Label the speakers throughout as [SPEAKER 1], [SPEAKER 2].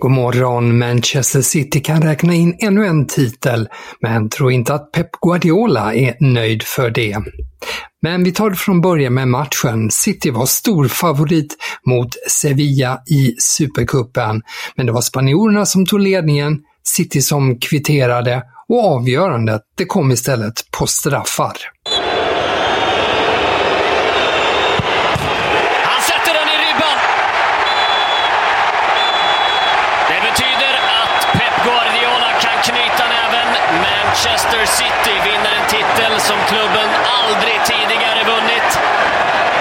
[SPEAKER 1] God morgon, Manchester City kan räkna in ännu en titel, men tror inte att Pep Guardiola är nöjd för det. Men vi tar det från början med matchen. City var stor favorit mot Sevilla i Supercupen, men det var spanjorerna som tog ledningen, City som kvitterade och avgörandet det kom istället på straffar.
[SPEAKER 2] Han sätter den i ribban. Det betyder att Pep Guardiola kan knyta näven. Manchester City vinner en titel som klubben aldrig tidigare vunnit.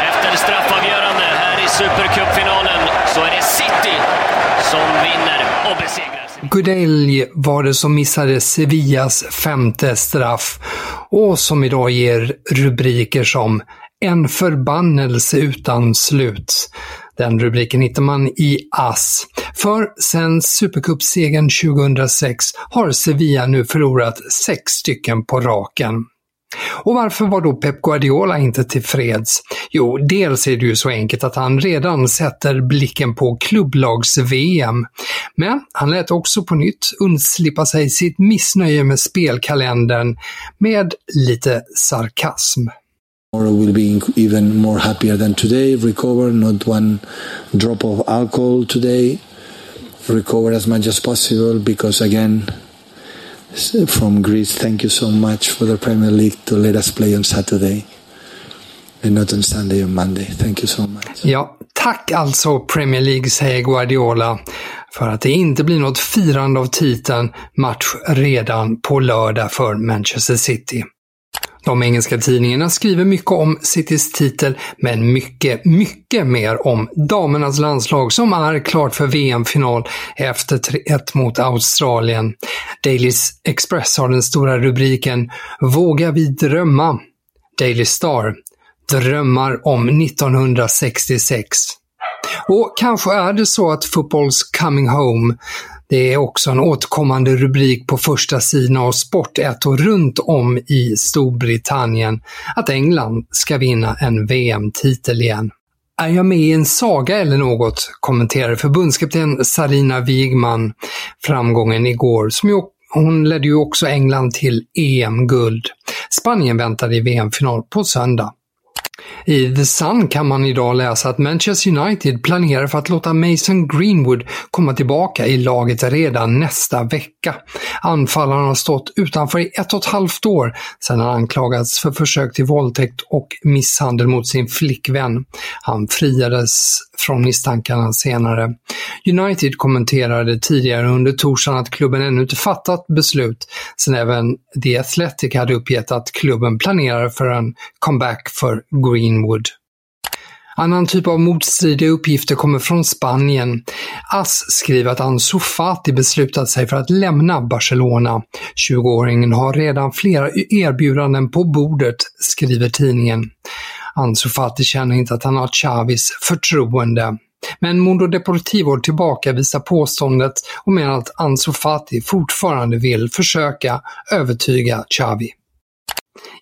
[SPEAKER 2] Efter straffavgörande här i Supercupfinalen så är det City som vinner och besegrar sig.
[SPEAKER 1] Gudelj var det som missade Sevillas femte straff och som idag ger rubriker som “En förbannelse utan slut”. Den rubriken hittar man i AS. För sen Supercupsegern 2006 har Sevilla nu förlorat sex stycken på raken. Och varför var då Pep Guardiola inte tillfreds? Jo, dels är det ju så enkelt att han redan sätter blicken på klubblags-VM. Men han lät också på nytt undslippa sig sitt missnöje med spelkalendern med lite sarkasm.
[SPEAKER 3] Tomorrow will be even more happier than today. Recover, not one drop of alcohol today. Recover as much as possible because, again, from Greece, thank you so much for the Premier League to let us play on Saturday and not on Sunday or Monday. Thank you so much.
[SPEAKER 1] Ja, tack alltså Premier League, säger Guardiola, för att det inte blir något firande av titeln match redan på lördag för Manchester City. De engelska tidningarna skriver mycket om Citys titel, men mycket, mycket mer om damernas landslag som är klart för VM-final efter 3-1 mot Australien. Daily Express har den stora rubriken “Vågar vi drömma?” Daily Star “Drömmar om 1966”. Och kanske är det så att Football's Coming Home det är också en återkommande rubrik på första sidan av Sport1 och runt om i Storbritannien att England ska vinna en VM-titel igen. Är jag med i en saga eller något? kommenterade förbundskapten Sarina Wigman framgången igår, som ju, hon ledde ju också England till EM-guld. Spanien väntar i VM-final på söndag. I The Sun kan man idag läsa att Manchester United planerar för att låta Mason Greenwood komma tillbaka i laget redan nästa vecka. Anfallaren har stått utanför i ett och ett halvt år sedan han anklagats för försök till våldtäkt och misshandel mot sin flickvän. Han friades från misstankarna senare. United kommenterade tidigare under torsdagen att klubben ännu inte fattat beslut, sen även The Athletic hade uppgett att klubben planerar för en comeback för Greenwood. Annan typ av motstridiga uppgifter kommer från Spanien. AS skriver att Ansu Fati beslutat sig för att lämna Barcelona. 20-åringen har redan flera e- erbjudanden på bordet, skriver tidningen. Ansu Fati känner inte att han har Chavis förtroende. Men Mundo Deportivo tillbakavisar påståendet och menar att Ansu Fati fortfarande vill försöka övertyga Xavi.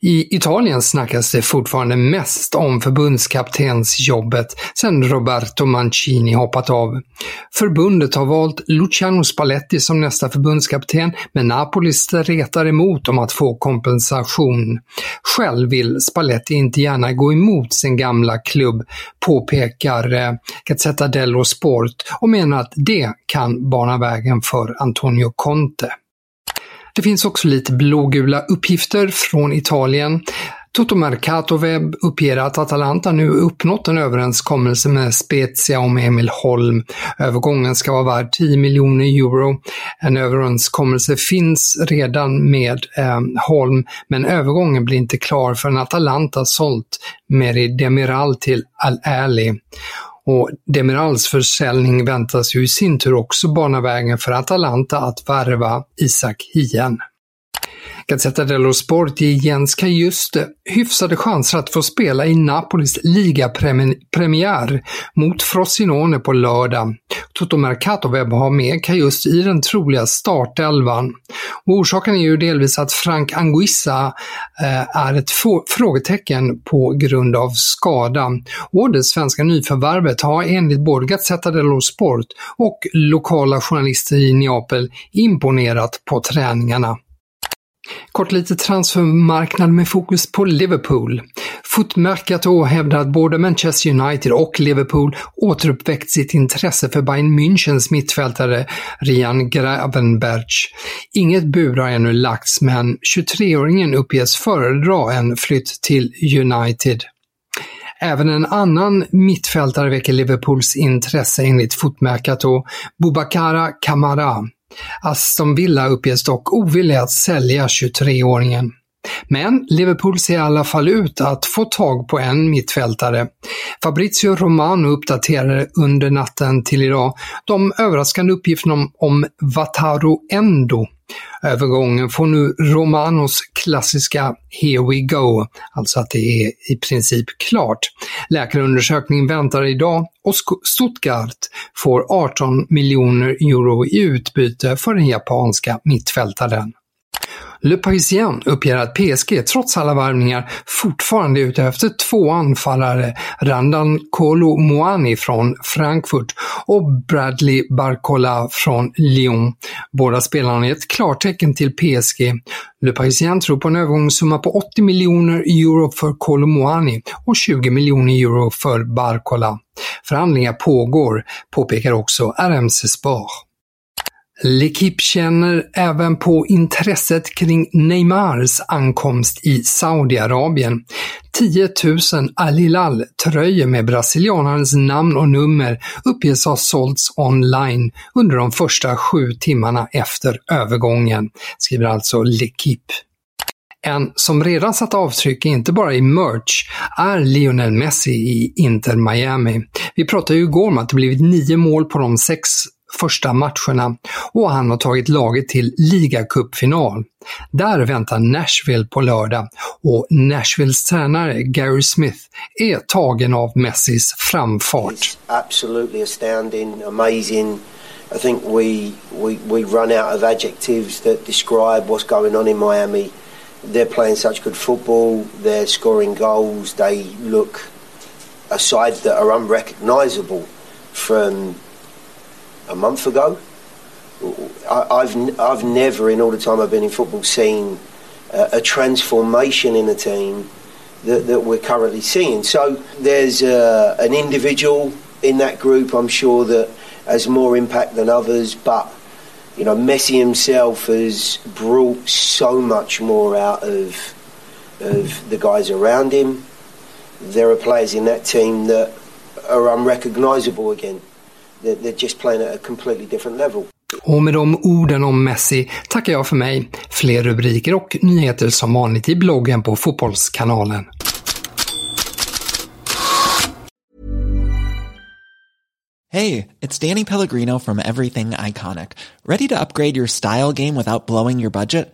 [SPEAKER 1] I Italien snackas det fortfarande mest om förbundskaptensjobbet sedan Roberto Mancini hoppat av. Förbundet har valt Luciano Spalletti som nästa förbundskapten, men Napoli stretar emot om att få kompensation. Själv vill Spalletti inte gärna gå emot sin gamla klubb, påpekar eh, Gazzetta dello Sport och menar att det kan bana vägen för Antonio Conte. Det finns också lite blågula uppgifter från Italien. Toto Mercatoweb uppger att Atalanta nu uppnått en överenskommelse med Spezia om Emil Holm. Övergången ska vara värd 10 miljoner euro. En överenskommelse finns redan med eh, Holm, men övergången blir inte klar förrän Atalanta sålt Meri Demiral till Al-Ali. Och Demirals försäljning väntas ju i sin tur också bana vägen för Atalanta att värva Isak Hien. Gazzetta dello Sport ger Jens Kajuste hyfsade chanser att få spela i Napolis ligapremiär mot Frosinone på lördag. Toto Mercato Webb har med Kajuste i den troliga startelvan. Och orsaken är ju delvis att Frank Anguissa eh, är ett frågetecken på grund av skada. Och det svenska nyförvärvet har enligt både Gazzetta dello Sport och lokala journalister i Neapel imponerat på träningarna. Kort lite transfermarknad med fokus på Liverpool. Footmercato hävdar att både Manchester United och Liverpool återuppväckt sitt intresse för Bayern Münchens mittfältare Rian Gravenberch. Inget bud har ännu lagts men 23-åringen uppges föredra en flytt till United. Även en annan mittfältare väcker Liverpools intresse enligt Footmercato, Boubacara Kamara. Aston Villa uppges dock ovilliga att sälja 23-åringen. Men Liverpool ser i alla fall ut att få tag på en mittfältare. Fabrizio Romano uppdaterade under natten till idag de överraskande uppgifterna om, om Wataru Endo Övergången får nu Romanos klassiska “Here we go”, alltså att det är i princip klart. Läkarundersökningen väntar idag och Stuttgart får 18 miljoner euro i utbyte för den japanska mittfältaren. Le Parisien uppger att PSG trots alla värvningar fortfarande är ute efter två anfallare, Randan Kolo Moani från Frankfurt och Bradley Barcola från Lyon. Båda spelarna är ett klartecken till PSG. Le Parisien tror på en övergångssumma på 80 miljoner euro för Kolo Moani och 20 miljoner euro för Barcola. Förhandlingar pågår, påpekar också RMC Sport. L'Equipe känner även på intresset kring Neymars ankomst i Saudiarabien. 10 000 Alilal tröjor med brasilianarens namn och nummer uppges ha sålts online under de första sju timmarna efter övergången, skriver alltså L'Equipe. En som redan satt avtryck inte bara i merch är Lionel Messi i Inter Miami. Vi pratade ju igår om att det blivit nio mål på de sex första matcherna och han har tagit laget till ligacupfinal. Där väntar Nashville på lördag och Nashvilles tränare Gary Smith är tagen av Messis framfart.
[SPEAKER 4] Absolutely astounding, amazing. I think we, we, we run out of adjectives that describe what's going on in Miami. They're playing such good football, they're scoring goals, they look a side that are unrecognisable from a month ago. I, have I've never, in all the time I've been in football, seen a, a transformation in a team that, that, we're currently seeing. So there's uh, an individual in that group, I'm sure, that has more impact than others, but you know, Messi himself has brought so much more out of of the guys around him. There are players in that team that are unrecognisable again. They're just playing at a completely different level.
[SPEAKER 1] Och med de orden om Messi tackar jag för mig. Fler rubriker och nyheter som vanligt i bloggen på Fotbollskanalen.
[SPEAKER 5] Hej, it's Danny Pellegrino from Everything Iconic. Ready to upgrade your style game without blowing your budget?